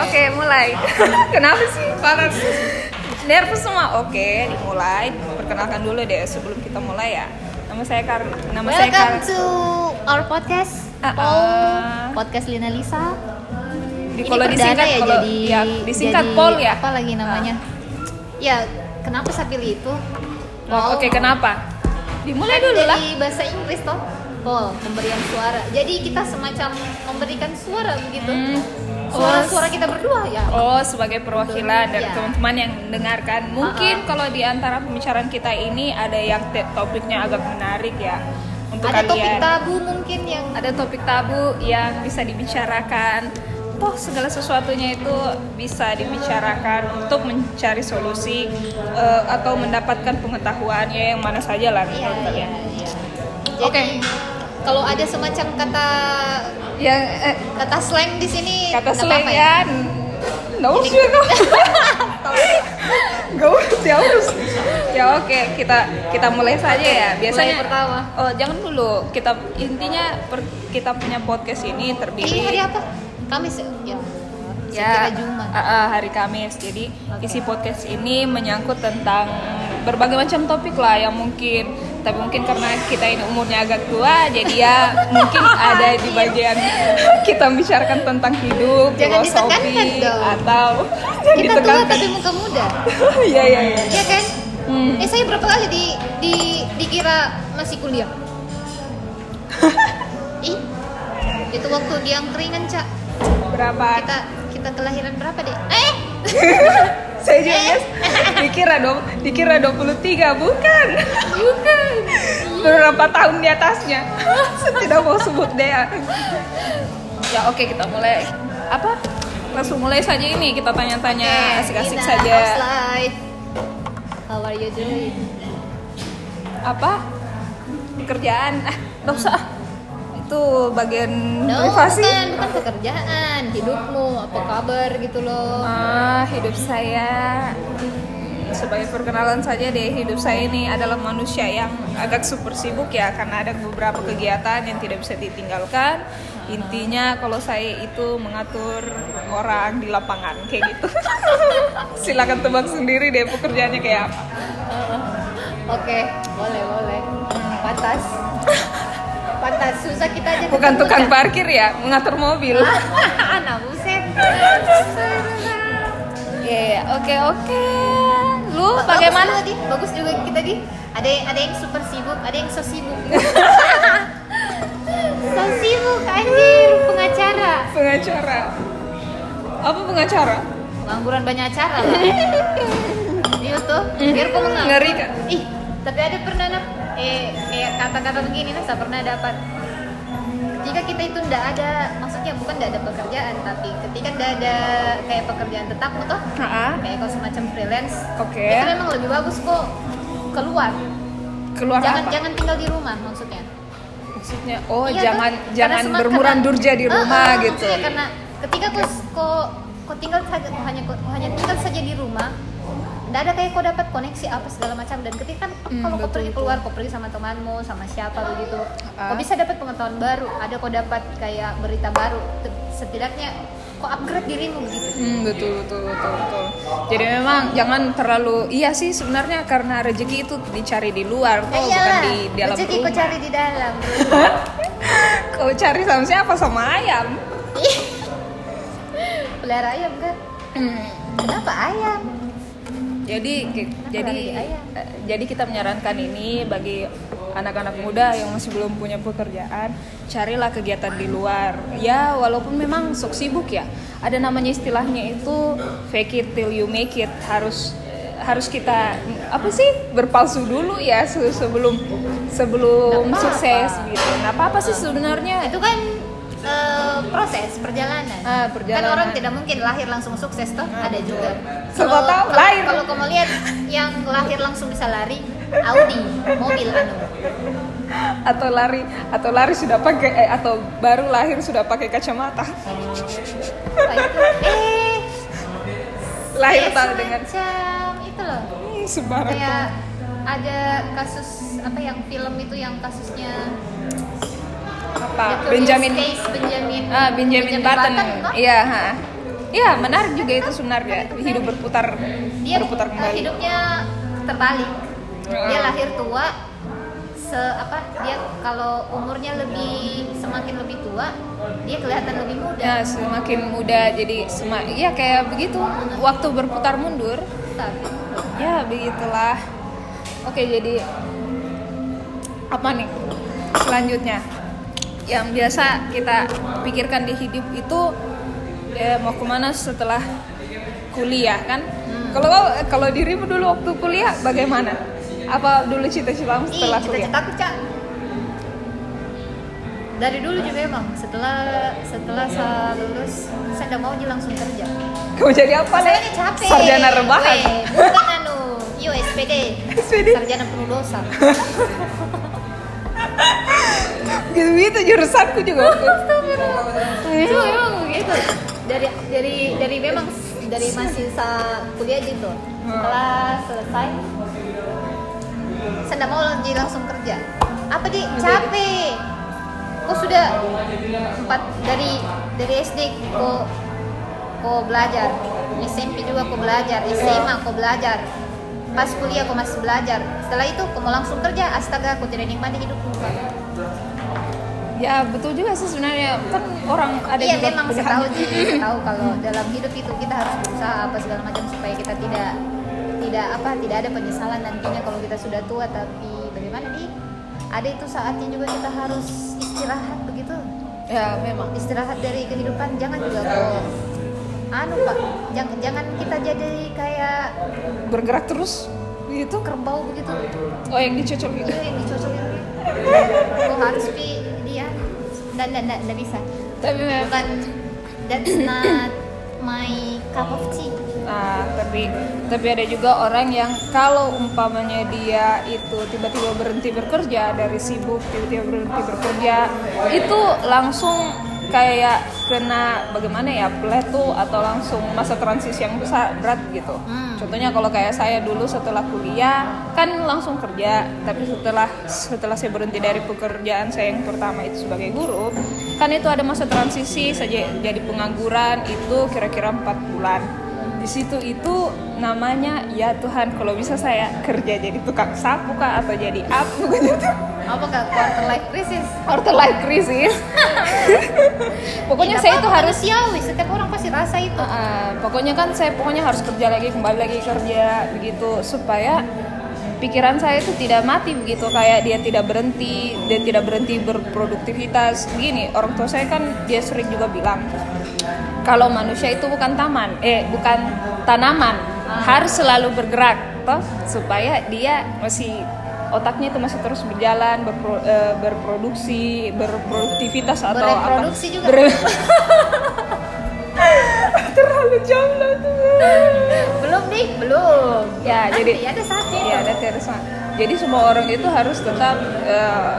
Oke, mulai. Kenapa sih? Parah. Nervous semua. Oke, dimulai. Perkenalkan dulu deh sebelum kita mulai ya. Nama saya Kar. Nama saya Kar. Welcome to our podcast. Paul, ah. podcast Lina Lisa. Di, kalau disingkat ya kalau jadi ya, disingkat jadi Paul ya. Apa lagi namanya? Ya, kenapa saya pilih itu? Oh, Oke, kenapa? Dimulai dulu lah. Dari bahasa Inggris toh. Paul, pemberian suara. Jadi kita semacam memberikan suara begitu. Hmm. Suara-suara kita berdua ya. Oh, sebagai perwakilan dari Ya. teman-teman yang mendengarkan. Mungkin Ah, kalau di antara pembicaraan kita ini ada yang topiknya agak menarik ya untuk Ada topik kalian. tabu mungkin yang ada topik tabu yang bisa dibicarakan. Toh segala sesuatunya itu bisa dibicarakan untuk mencari solusi eh, atau mendapatkan pengetahuan ya yang mana saja lah Iya, menurut iya, kalian. iya. Oke. Jadi, Kalau ada semacam kata Yang eh, kata slang di sini kata slang ya, nggak usah kok. Nggak urus ya urus. Ya oke kita kita mulai saja ya. Biasanya mulai pertama. Oh jangan dulu. Kita intinya per- kita punya podcast ini terdiri. Ini hari apa? Kamis ya? Ya. Ya Jumat. uh, uh, hari Kamis jadi Oke. isi podcast ini menyangkut tentang berbagai macam topik lah yang mungkin tapi mungkin karena kita ini umurnya agak tua jadi ya mungkin ada di bagian kita membicarakan tentang hidup Jangan filosofi ditekankan dong. atau Kita tua tapi muka muda. iya iya iya Iya kan? Hmm. Eh saya berapa kali di di dikira masih kuliah? Ih, itu waktu di angkringan cak berapa kita kita kelahiran berapa deh? Eh, saya juga yes, dikira dong dikira 23 bukan. Bukan. Beberapa tahun di atasnya? Saya tidak mau sebut deh ya oke kita mulai. Apa? Langsung mulai saja ini kita tanya-tanya asik-asik Ina, saja. life? How are you doing? apa? Pekerjaan ah nggak itu bagian No, privasi bukan, bukan pekerjaan, hidupmu, apa kabar gitu loh. Ah, hidup saya sebagai perkenalan saja deh hidup saya ini adalah manusia yang agak super sibuk ya karena ada beberapa kegiatan yang tidak bisa ditinggalkan intinya kalau saya itu mengatur orang di lapangan kayak gitu silakan tebak sendiri deh pekerjaannya kayak apa Oke, boleh boleh. Pantas. Pantas susah kita aja. bukan tukang Cak. parkir ya mengatur mobil Anak buset. Iya, oke oke lu Bagus bagaimana juga, Di. Bagus juga kita di. Ada yang ada yang super sibuk, ada yang so sibuk. so sibuk anjir, pengacara. pengacara apa pengacara Pengangguran banyak acara lah. Iya tuh, biar kok menganggur. ngeri kan Ih, tapi ada pernah nap, eh, eh kata-kata begini saya pernah dapat. Jika kita itu ndak ada, maksudnya bukan ndak ada pekerjaan, tapi ketika ndak ada kayak pekerjaan tetapmu toh, Ha-ha. kayak kau semacam freelance, Oke. itu memang lebih bagus kok keluar. keluar jangan apa jangan tinggal di rumah maksudnya. maksudnya oh Iya, jangan tuh. jangan bermuram karena- durja di Ah, rumah ah, gitu maksudnya karena ketika kau kau kau tinggal saja hanya kau hanya tinggal saja di rumah tidak ada kayak kau dapat koneksi apa segala macam. Dan ketika kan Hmm, kalau kau pergi keluar kau pergi sama temanmu sama siapa begitu. Ah. kau bisa dapat pengetahuan baru? Ada kau dapat kayak berita baru? Setidaknya kau upgrade dirimu begitu. Hmm, betul betul betul betul. Jadi memang jangan terlalu iya sih sebenarnya karena rezeki itu dicari di luar Ya kok bukan iyalah, di dalam rezeki rumah. kau cari di dalam. Kau cari sama siapa? Sama ayam. Pelihara ayam kan Hmm. kenapa ayam jadi Kenapa jadi eh, jadi kita menyarankan ini bagi anak-anak muda yang masih belum punya pekerjaan carilah kegiatan di luar. Ya walaupun memang sok sibuk ya. Ada namanya istilahnya itu fake it till you make it. Harus harus kita apa sih berpalsu dulu ya se- sebelum sebelum Nggak apa-apa. sukses gitu. Nah apa apa sih sebenarnya. Itu kan eh, proses perjalanan. Ah, Kan perjalanan. orang tidak mungkin lahir langsung sukses toh, ada juga. Siapa tahu kalau- lahir. Kalau kamu lihat yang lahir langsung bisa lari, Audi, mobil anu. atau lari atau lari sudah pakai eh, atau baru lahir sudah pakai kacamata? Eh, lahir kayak tahu dengan semacam itu loh. Ih, sembarang Kayak ada kasus apa yang film itu yang kasusnya apa The Curious Benjamin Case Benjamin ah Benjamin, Button toh? iya ha. Iya, menarik juga itu sebenarnya hidup berputar dia berputar eh, kembali. hidupnya terbalik dia Heeh. lahir tua se apa dia kalau umurnya lebih semakin lebih tua dia kelihatan lebih muda Ya, semakin muda jadi semak ya kayak begitu waktu berputar mundur. tapi Ya, begitulah. Oke, jadi apa nih selanjutnya? Yang biasa kita pikirkan di hidup itu ya, mau ke mana setelah kuliah kan? Kalau kalau dirimu dulu waktu kuliah bagaimana? Apa dulu cita-citamu ih setelah kuliah? cita-citaku cak dari dulu juga emang setelah setelah saya lulus saya udah mau langsung kerja Kamu jadi apa nih? capek Sarjana rebahan. Bukan anu yo SPD SPD. sarjana penuh dosa Gitu-gitu jurusanku juga. itu. Emang gitu. Dari dari dari memang dari masih sa kuliah gitu. Setelah selesai saya mau lagi langsung kerja. Apa di capek. Kok sudah empat dari dari SD kok kok belajar? SMP juga kok belajar SMA kok belajar. Pas kuliah kok masih belajar. Setelah itu kok mau langsung kerja? Astaga kok tidak nikmati hidupku Ya betul juga sih sebenarnya kan orang ada iya juga memang tahu saya tahu kalau dalam hidup itu kita harus berusaha apa segala macam supaya kita tidak tidak apa tidak ada penyesalan nantinya kalau kita sudah tua tapi bagaimana di ada itu saatnya juga kita harus istirahat begitu Ya memang. istirahat dari kehidupan jangan juga kok anu pak jangan jangan kita jadi kayak Bergerak terus gitu. kerbau begitu Oh yang dicocok gitu. itu yang dicocokin kok harus pi dan dan dan bisa. Tapi memang bukan that's not my cup of tea. Nah, tapi tapi ada juga orang yang kalau umpamanya dia itu tiba-tiba berhenti bekerja dari sibuk tiba-tiba berhenti bekerja itu langsung kayak kena bagaimana ya plateau atau langsung masa transisi yang besar berat gitu. Hmm. Contohnya kalau kayak saya dulu setelah kuliah kan langsung kerja, tapi setelah setelah saya berhenti dari pekerjaan saya yang pertama itu sebagai guru, kan itu ada masa transisi saja jadi pengangguran itu kira-kira empat bulan. Di situ itu namanya ya Tuhan kalau bisa saya kerja jadi tukang sapu kah atau jadi apa gitu. Apa nggak quarter life crisis? Quarter life crisis. pokoknya Ya, saya itu harus manusiawi setiap orang pasti rasa itu. Ah, pokoknya kan saya pokoknya harus kerja lagi kembali lagi kerja begitu. Supaya pikiran saya itu tidak mati begitu. Kayak dia tidak berhenti dia tidak berhenti berproduktivitas. Gini orang tua saya kan dia sering juga bilang kalau manusia itu bukan taman eh bukan tanaman. Harus selalu bergerak toh. Supaya dia masih otaknya itu masih terus berjalan berpro- eh, berproduksi berproduktivitas atau apa. Juga. Ber- terlalu jauh lah tuh. Belum nih belum. Ya, Nanti jadi- ada saatnya. Ya ada terorisme jadi semua orang itu harus tetap eh,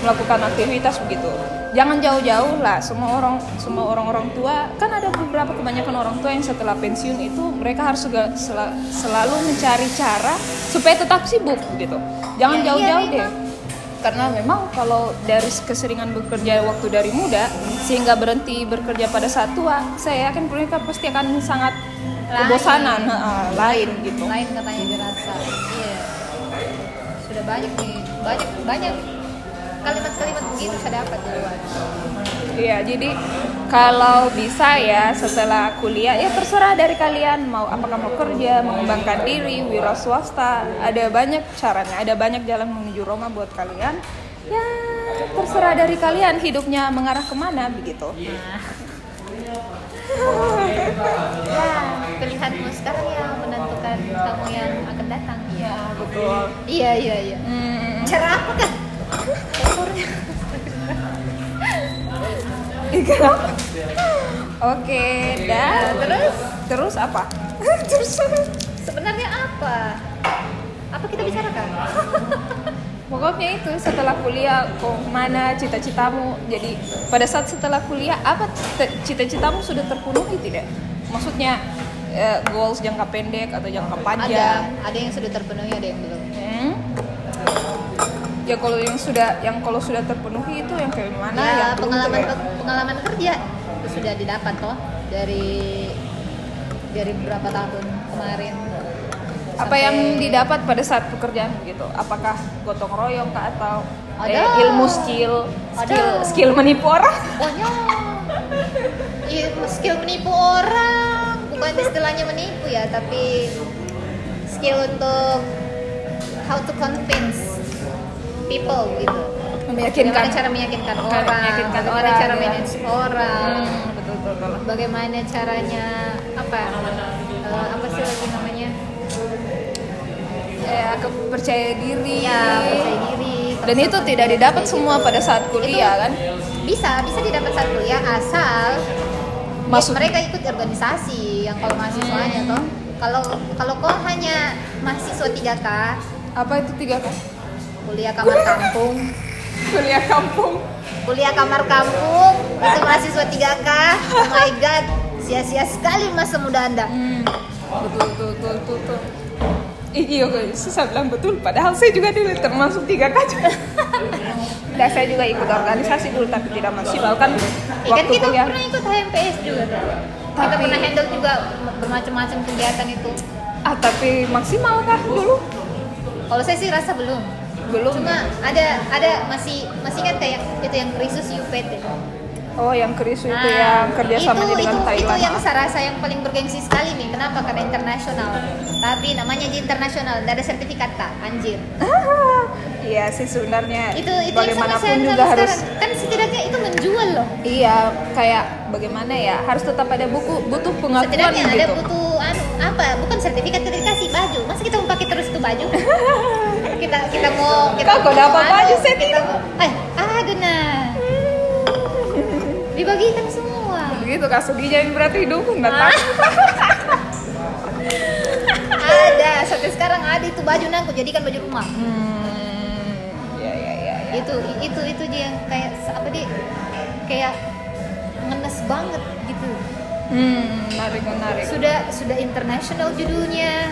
melakukan aktivitas begitu jangan jauh-jauh lah semua orang semua orang-orang tua. Kan ada beberapa kebanyakan orang tua yang setelah pensiun itu mereka harus juga sela- selalu mencari cara supaya tetap sibuk gitu. Jangan Ya, iya, jauh-jauh deh. Memang. karena memang kalau dari keseringan bekerja waktu dari muda sehingga berhenti bekerja pada saat tua saya yakin mereka pasti akan sangat Lain. kebosanan heeh, lain gitu. Lain katanya dirasa. Iya. Sudah banyak nih banyak banyak kalimat-kalimat begitu saya dapat di luar Iya, jadi kalau bisa ya setelah kuliah ya terserah dari kalian mau apakah mau kerja, mengembangkan diri, wira swasta, ada banyak caranya, ada banyak jalan menuju Roma buat kalian. Ya terserah dari kalian hidupnya mengarah ke mana begitu. ya pilihanmu sekarang yang menentukan kamu yang akan datang Ya betul. iya iya iya Hmm, cara apa kan Oke, dan terus terus apa? terus sebenarnya apa apa kita bicarakan Pokoknya itu setelah kuliah kok mana cita-citamu. Jadi pada saat setelah kuliah apa cita-citamu sudah terpenuhi tidak? Maksudnya eh, goals jangka pendek atau jangka ada panjang? ada yang sudah terpenuhi ada yang belum? Ya kalau yang sudah yang kalau sudah terpenuhi itu yang kayak mana? ya yang pengalaman kayak- pengalaman kerja sudah didapat toh dari dari beberapa tahun kemarin apa yang didapat pada saat pekerjaan gitu apakah gotong royong kah atau eh, Ada. ilmu skill skill Ada. skill menipu orang banyak ilmu skill menipu orang bukan istilahnya menipu ya tapi skill untuk how to convince people gitu. Meyakinkan. Bagaimana cara meyakinkan orang? meyakinkan bagaimana orang, cara ya. manage orang? Hmm, betul betul, betul. bagaimana caranya apa eh, apa sih lagi namanya? Ya kepercaya diri. Ya percaya diri dan itu tidak didapat semua pada saat kuliah kan? bisa bisa didapat saat kuliah asal Masuk- mereka ikut organisasi yang kalau mahasiswanya toh. Kalau kalau kau hanya mahasiswa 3K apa itu tiga kan kuliah kamar kampung kuliah kampung kuliah kamar kampung itu mahasiswa 3K oh my god sia-sia sekali masa muda anda hmm, betul betul betul betul, betul. Iya guys, susah bilang betul. Padahal saya juga dulu termasuk tiga kaca. Dan saya juga ikut organisasi dulu tapi tidak maksimal kan Eh, kan kita kuliah. pernah ikut HMPS juga kan? kita Tapi- pernah handle juga bermacam-macam kegiatan itu Ah tapi maksimal kah dulu? kalau saya sih rasa belum Belum. cuma ada ada masih masih kan kayak itu yang krisis UPT Oh yang krisu itu Nah, yang kerjasamanya itu, dengan itu, Thailand. Itu yang saya rasa yang paling bergengsi sekali nih. Kenapa? Karena internasional. Tapi namanya aja internasional, tidak ada sertifikat kak, anjir. Iya sih sebenarnya Itu itu yang sama bagaimanapun saya juga sampai harus sekarang. Kan setidaknya itu menjual loh. iya kayak bagaimana ya harus tetap ada buku butuh pengakuan Setidaknya ada gitu. butuh anu apa? Bukan sertifikat kita dikasih baju. Masa kita mau pakai terus itu baju? kita kita mau kita mau dapat anu, baju? Saya kita mau- Eh, aduh nah. Dibagikan semua. Begitu sedihnya yang berarti hidupku nggak Ah. tahu. ada sampai sekarang ada itu baju aku jadikan baju rumah Hmm, ya ya ya. ya. itu itu itu dia yang kayak apa di kayak ngenes banget gitu Hmm, menarik menarik. sudah sudah internasional judulnya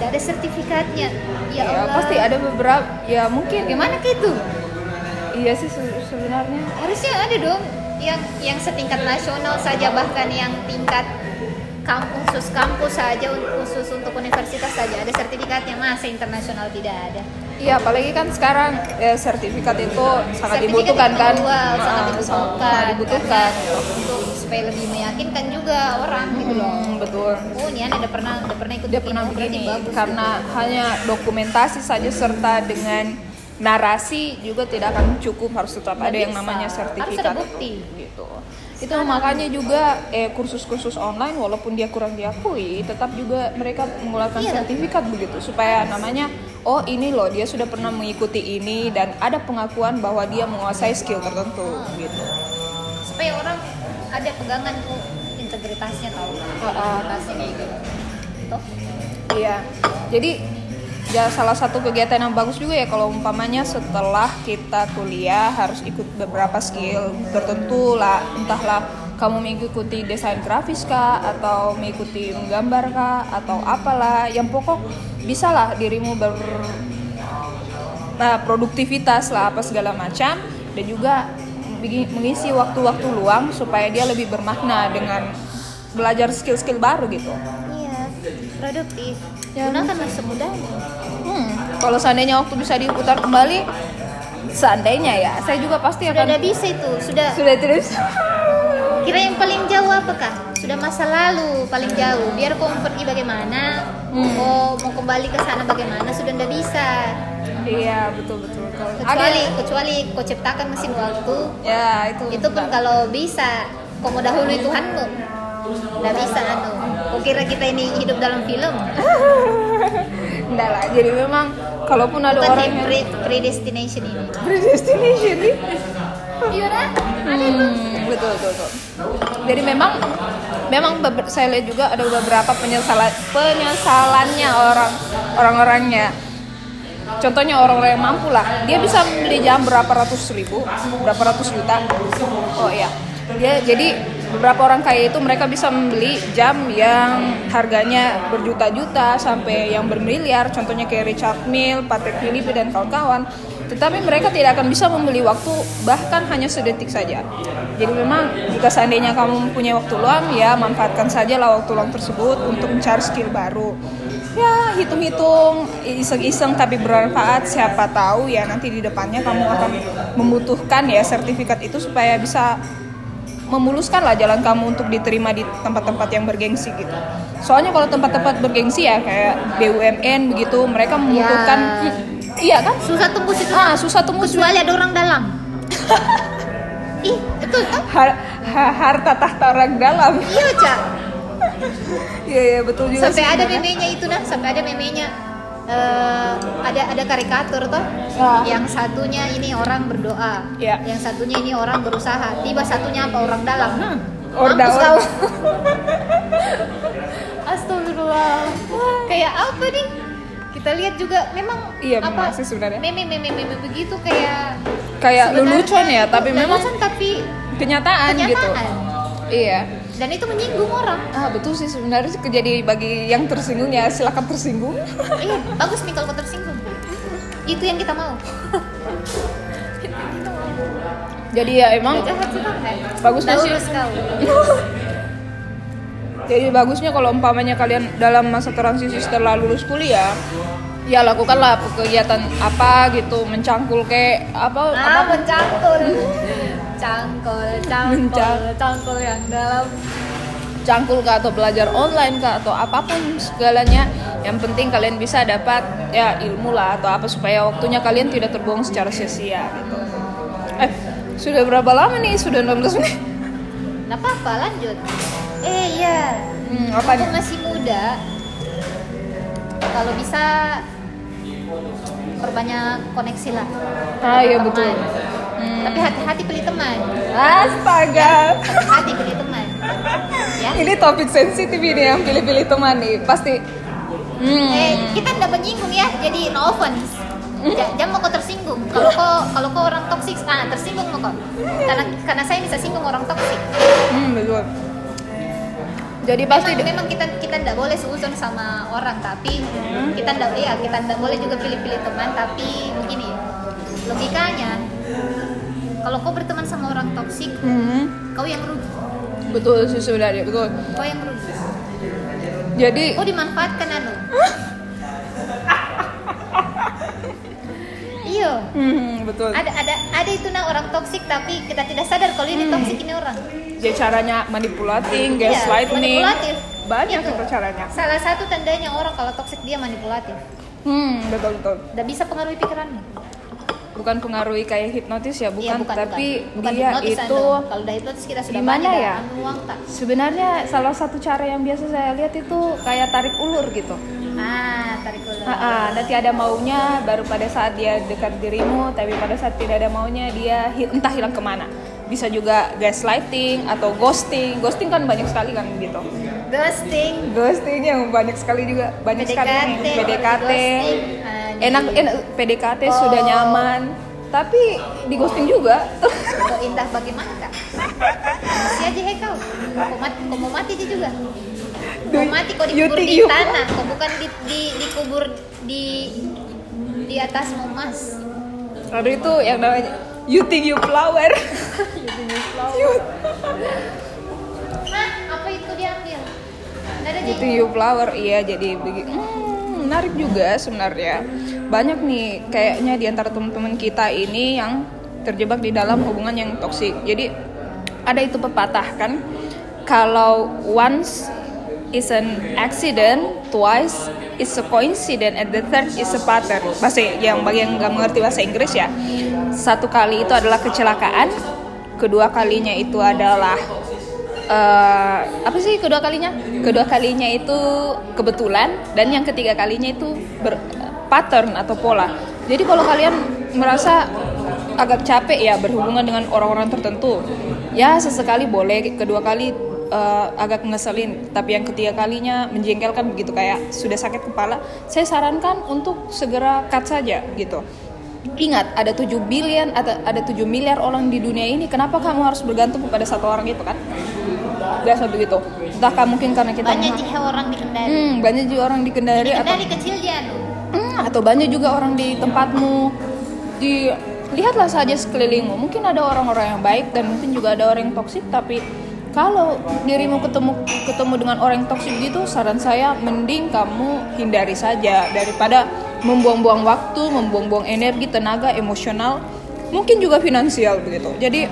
tidak ada sertifikatnya. Ya Ya, Allah. pasti ada beberapa ya mungkin. Gimana ke itu? Iya sih se- sebenarnya. Harusnya ada dong yang yang setingkat nasional saja bahkan yang tingkat kampus khusus kampus saja khusus untuk universitas saja. Ada sertifikatnya masa internasional tidak ada? Iya apalagi kan sekarang ya, sertifikat itu sangat Sertifikat dibutuhkan itu kan sangat Ah, dibutuhkan, sangat dibutuhkan. Untuk supaya lebih meyakinkan juga orang gitu loh. Hmm, betul. Oh ini ada pernah ada pernah ikut dia pernah begini bagus karena hanya dokumentasi saja serta dengan narasi juga tidak akan cukup. Harus tetap Nggak ada yang namanya Harus sertifikat ada bukti. gitu. Itu makanya juga eh kursus-kursus online walaupun dia kurang diakui tetap juga mereka mengeluarkan Iya. sertifikat begitu. Supaya namanya oh ini loh dia sudah pernah mengikuti ini dan ada pengakuan bahwa dia menguasai skill tertentu gitu. Supaya orang ada pegangan tuh integritasnya Ah, integritasnya kayak gitu. Toh Iya. Jadi ya salah satu kegiatan yang bagus juga ya kalau umpamanya setelah kita kuliah harus ikut beberapa skill tertentu lah. Entahlah kamu mengikuti desain grafis kah atau mengikuti menggambar kah atau apalah. Yang pokok bisalah dirimu ber nah, produktivitas lah apa segala macam. Dan juga mengisi waktu-waktu luang supaya dia lebih bermakna dengan belajar skill-skill baru gitu. iya produktif. Ya, gunakanlah semudahnya. Hmm, kalau seandainya waktu bisa diputar kembali, seandainya ya, saya juga pasti sudah akan ada bisa itu sudah. Sudah terus. kira yang paling jauh apakah? Sudah masa lalu paling jauh biar kau mau pergi bagaimana? Hmm. kau mau kembali ke sana bagaimana? Sudah ndak bisa iya betul betul betul. kecuali Ada- kecuali kau ciptakan mesin waktu ya itu. itu pun kalau bisa kau mau dahului Tuhanmu nggak bisa anu kau kira kita ini hidup dalam film Enggak lah. Jadi memang kalaupun ada bukan orang yang pre predestination ini predestination nih. iya? Hmm, betul betul betul. Jadi memang memang saya lihat juga ada beberapa penyesalan penyesalannya orang orang-orangnya. Contohnya orang-orang yang mampu lah, dia bisa membeli jam berapa ratus ribu, berapa ratus juta. Oh iya, dia jadi beberapa orang kaya itu mereka bisa membeli jam yang harganya berjuta-juta sampai yang bermiliar. Contohnya kayak Richard Mille, Patek Philippe dan kawan-kawan. tetapi mereka tidak akan bisa membeli waktu bahkan hanya sedetik saja. Jadi memang jika seandainya kamu mempunyai waktu luang ya manfaatkan saja lah waktu luang tersebut untuk mencari skill baru. Ya hitung-hitung iseng-iseng tapi bermanfaat. Siapa tahu ya nanti di depannya kamu akan membutuhkan ya sertifikat itu supaya bisa memuluskan lah jalan kamu untuk diterima di tempat-tempat yang bergengsi gitu. Soalnya kalau tempat-tempat bergengsi ya kayak BUMN begitu mereka membutuhkan Ya. iya kan? Susah tembus itu. Ah susah tembus kecuali ada orang dalam. Ih betul kan har- ha- harta tahta orang dalam. Iya cak iya iya betul juga sampai sih ada sebenarnya. memenya itu nah sampai ada memenya. Eh, ada ada karikatur toh Ah. yang satunya ini orang berdoa. Ya. yang satunya ini orang berusaha. Tiba satunya apa? Orang dalam. Nah Orda mampus orda. kau. Astagfirullah. Kayak apa nih? Kita lihat juga. Memang Iya, apa memang sih sebenarnya. meme meme meme begitu kayak kayak lelucon ya tapi memang tapi kenyataan, gitu. kenyataan. Iya dan itu menyinggung orang. Ah betul sih sebenarnya jadi bagi yang tersinggung ya silakan tersinggung. Iya bagus nih kalau tersinggung. Itu yang kita mau. Jadi ya emang jahat Bagusnya sih. Jadi bagusnya kalau umpamanya kalian dalam masa transisi setelah lulus kuliah ya lakukanlah kegiatan apa gitu mencangkul kayak apa ah apa mencangkul cangkul cangkul cangkul yang dalam. Cangkul kah atau belajar online kah atau apa pun segalanya yang penting kalian bisa dapat ya ilmu lah atau apa supaya waktunya kalian tidak terbuang secara sia-sia gitu. Eh sudah berapa lama nih? Sudah 16 menit. Nggak apa-apa lanjut. Eh iya. Hmm, apa aku nih? masih muda. Kalau bisa perbanyak koneksi lah. Ah iya Teman. Hmm. tapi hati-hati pilih teman astaga hati-hati pilih teman ya ini topik sensitif ini yang pilih-pilih teman nih pasti hmm. Eh, kita tidak menyinggung ya, jadi no offense. Ja- Jangan mau kau tersinggung. Kalau kau kalau kau orang toksik, ah tersinggung mau kau. Karena karena saya bisa singgung orang toksik. Hmm, betul jadi pasti Memang, memang kita kita tidak boleh seuzon sama orang, tapi kita tidak ya kita tidak boleh juga pilih-pilih teman. Tapi begini, logikanya kalau kau berteman sama orang toksik, Hmm, kau yang rugi. betul sih sebenarnya betul Kau yang rugi. jadi Kau dimanfaatkan anu. Iya. hmm, betul ada ada ada itu nah orang toksik tapi kita tidak sadar kalau ini toksik ini orang jadi caranya manipulating, Iya, gaslighting, manipulatif. banyak Itu. itu caranya. salah satu tandanya orang kalau toksik dia manipulatif Hmm, betul betul. tidak bisa pengaruhi pikiranmu Bukan pengaruhi kayak hipnotis ya, bukan, Iya, bukan tapi bukan. Bukan dia hipnotis, itu kalau udah hipnotis kita sudah Gimana ya? uang tak sebenarnya salah satu cara yang biasa saya lihat itu kayak tarik ulur gitu. ah tarik ulur Ah, ah, nanti ada maunya baru pada saat dia dekat dirimu, tapi pada saat tidak ada maunya dia entah hilang ke mana. Bisa juga gaslighting atau ghosting. Ghosting kan banyak sekali kan gitu. Ghosting Ghosting yang banyak sekali juga banyak sekali nih. PDKT, PDKT. ghosting, anjing. Enak enak PDKT Oh. sudah nyaman, tapi di ghosting juga. Kau indah bagaimana kak? Masih aja he kau Kau mati, kau mau mati aja juga Kau mati kau you dikubur think di you- tanah Kau bukan di, di, dikubur di di atas emas Aduh itu yang namanya You think you flower. You- Hah? Apa itu diambil? Think you flower. Iya jadi begitu. Hmm, menarik juga sebenarnya. Banyak nih kayaknya di antara teman-teman kita ini yang terjebak di dalam hubungan yang toksik. Jadi ada itu pepatah kan kalau once is an accident, twice is a coincidence, and the third is a pattern. Bahasa yang bagi yang nggak mengerti bahasa Inggris ya, satu kali itu adalah kecelakaan, kedua kalinya itu adalah eh, apa sih kedua kalinya? Kedua kalinya itu kebetulan dan yang ketiga kalinya itu ber, pattern atau pola. Jadi kalau kalian merasa agak capek ya berhubungan dengan orang-orang tertentu, ya sesekali boleh, kedua kali eh, agak ngeselin, tapi yang ketiga kalinya menjengkelkan begitu kayak sudah sakit kepala, saya sarankan untuk segera cut saja gitu. Ingat, ada 7 billion atau ada 7 miliar orang di dunia ini. Kenapa kamu harus bergantung kepada satu orang itu kan? Biasa begitu. Entahkah mungkin karena kita banyak juga orang di Kendari. Hmm, banyak juga orang di Kendari Di atau kecil dia. Hmm, atau banyak juga orang di tempatmu. di lihatlah saja sekelilingmu mungkin ada orang-orang yang baik dan mungkin juga ada orang yang toksik tapi kalau dirimu ketemu ketemu dengan orang yang toksik gitu saran saya mending kamu hindari saja daripada membuang-buang waktu membuang-buang energi tenaga emosional mungkin juga finansial begitu. Jadi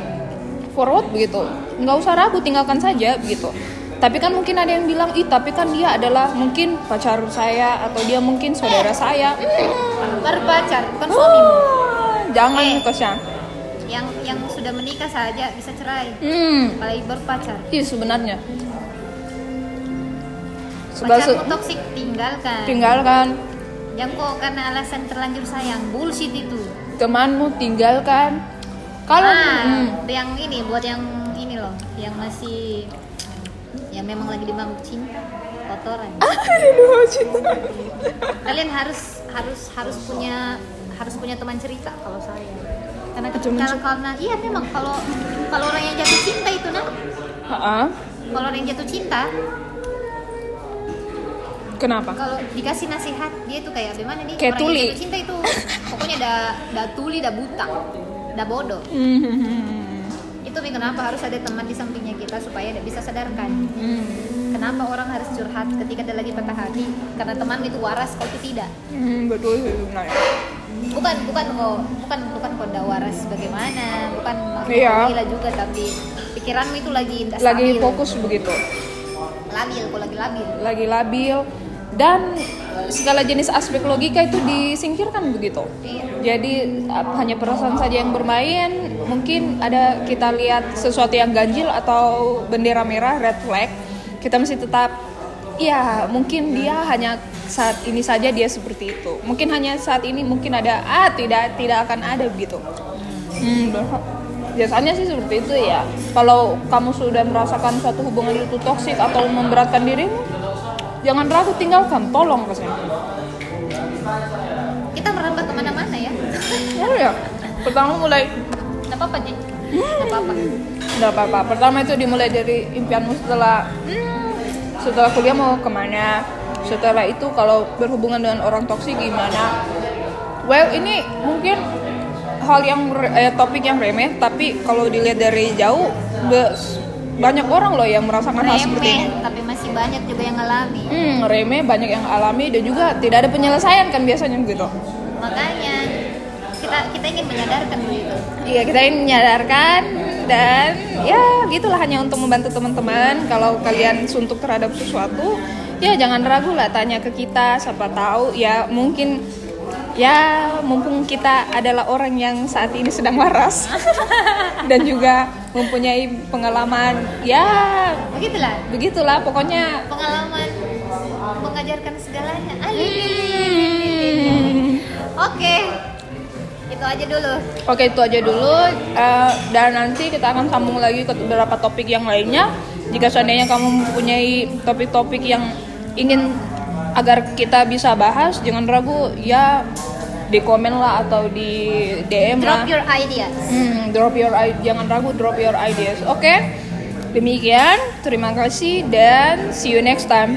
forward begitu. Nggak usah ragu tinggalkan saja begitu. Tapi kan mungkin ada yang bilang ih tapi kan dia adalah mungkin pacar saya atau dia mungkin saudara saya. Hmm, baru pacar bukan suamimu ah, jangan Eh. Kosya. yang yang sudah menikah saja bisa cerai. Hmm. Apalagi baru pacar. Iya sebenarnya. Sebab pacarmu toksik tinggalkan. Tinggalkan yang kok karena alasan terlanjur sayang bullshit itu. Temanmu tinggalkan. Kalau ah, hmm, yang ini buat yang ini loh yang masih yang memang lagi dimabuk cinta kotoran. Aduh cinta. Kalian harus harus harus punya harus punya teman cerita kalau saya. Karena cerita. karena iya memang kalau kalau orang yang jatuh cinta itu nah kalau orang yang jatuh cinta kenapa? Kalau dikasih nasihat dia tuh kayak gimana nih Kayak tuli. yang cinta itu? Pokoknya dah dah tuli dah buta dah bodoh. Hmm. itu Mi, kenapa harus ada teman di sampingnya kita supaya dia bisa sadarkan? Hmm. kenapa orang harus curhat ketika dia lagi patah hati? Karena teman itu waras kalau itu tidak. Hmm, betul. Sih sebenarnya bukan bukan kok bukan bukan kok ndak waras bagaimana? Bukan Iya. gila juga tapi pikiranmu itu lagi lagi stabil. fokus begitu. Labil kok lagi labil. Lagi labil dan segala jenis aspek logika itu disingkirkan begitu. Iya. jadi hanya perasaan saja yang bermain mungkin ada kita lihat sesuatu yang ganjil atau bendera merah red flag kita mesti tetap ya mungkin dia hanya saat ini saja dia seperti itu. Mungkin hanya saat ini mungkin ada ah tidak tidak akan ada begitu. Hmm, biasanya sih seperti itu ya. Kalau kamu sudah merasakan suatu hubungan itu toksik atau memberatkan dirimu jangan ragu tinggalkan. Tolong rasanya kita merambah ke mana-mana ya. Oh ya pertama mulai. Nggak apa-apa nih nggak apa-apa. Nggak apa-apa. Pertama itu dimulai dari impianmu setelah hmm, setelah kuliah mau ke mana. Setelah itu kalau berhubungan dengan orang toksik gimana. Well ini mungkin hal yang eh, topik yang remeh, tapi kalau dilihat dari jauh banyak orang loh yang merasakan hal seperti ini. remeh tapi masih banyak juga yang ngalami. Hmm, remeh banyak yang alami dan juga tidak ada penyelesaian kan biasanya begitu. makanya kita kita ingin menyadarkan begitu. Iya kita ingin menyadarkan dan ya gitulah hanya untuk membantu teman-teman. Kalau kalian suntuk terhadap sesuatu ya jangan ragu lah tanya ke kita siapa tahu. Ya mungkin ya mumpung kita adalah orang yang saat ini sedang waras. Dan juga mempunyai pengalaman. Ya begitulah. begitulah pokoknya. Pengalaman mengajarkan segalanya. Hmm, oke. Itu aja dulu. Oke itu aja dulu. Eh, dan nanti kita akan sambung lagi ke beberapa topik yang lainnya. Jika seandainya kamu mempunyai topik-topik yang ingin agar kita bisa bahas, jangan ragu. Ya di komen lah atau di DM lah. drop your ideas Hmm, drop your jangan ragu drop your ideas. Oke. Demikian, terima kasih dan see you next time.